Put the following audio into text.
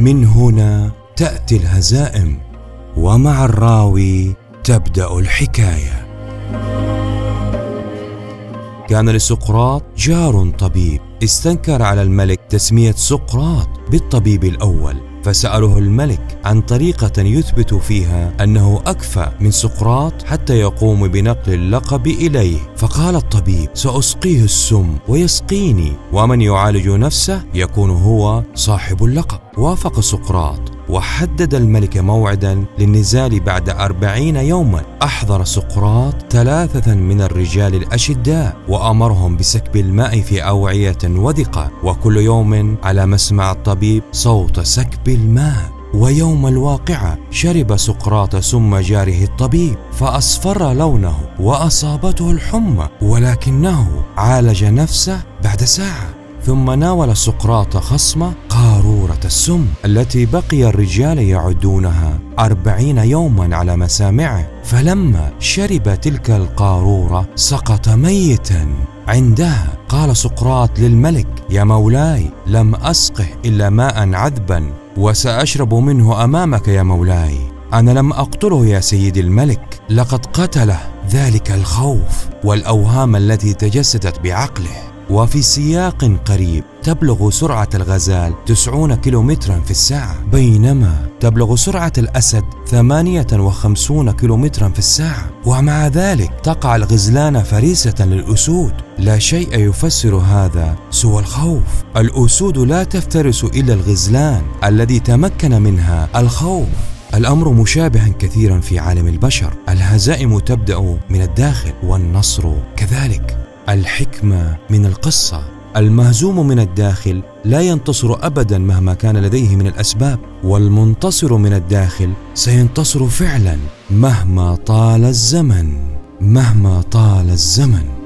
من هنا تأتي الهزائم ومع الراوي تبدأ الحكاية. كان لسقراط جار طبيب استنكر على الملك تسمية سقراط بالطبيب الأول. فسأله الملك عن طريقة يثبت فيها أنه أكفى من سقراط حتى يقوم بنقل اللقب إليه. فقال الطبيب سأسقيه السم ويسقيني ومن يعالج نفسه يكون هو صاحب اللقب. وافق سقراط. وحدد الملك موعدا للنزال بعد أربعين يوما. أحضر سقراط ثلاثة من الرجال الأشداء وأمرهم بسكب الماء في أوعية وثقة وكل يوم على مسمع الطبيب صوت سكب الماء. ويوم الواقعة شرب سقراط سم جاره الطبيب فأصفر لونه وأصابته الحمى ولكنه عالج نفسه بعد ساعة. ثم ناول سقراط خصمه قارورة السم التي بقي الرجال يعدونها أربعين يوما على مسامعه فلما شرب تلك القارورة سقط ميتا عندها. قال سقراط للملك يا مولاي لم أسقه إلا ماء عذبا وسأشرب منه أمامك يا مولاي. أنا لم أقتله يا سيدي الملك لقد قتله. ذلك الخوف والأوهام التي تجسدت بعقله. وفي سياق قريب تبلغ سرعة الغزال 90 كيلومترا في الساعة. بينما تبلغ سرعة الأسد 58 كيلومترا في الساعة. ومع ذلك تقع الغزلان فريسة للأسود. لا شيء يفسر هذا سوى الخوف. الأسود لا تفترس إلا الغزلان الذي تمكن منها الخوف. الأمر مشابه كثيرا في عالم البشر. الهزائم تبدأ من الداخل والنصر كذلك. الحكمة من القصة. المهزوم من الداخل لا ينتصر ابدا مهما كان لديه من الأسباب والمنتصر من الداخل سينتصر فعلا مهما طال الزمن مهما طال الزمن.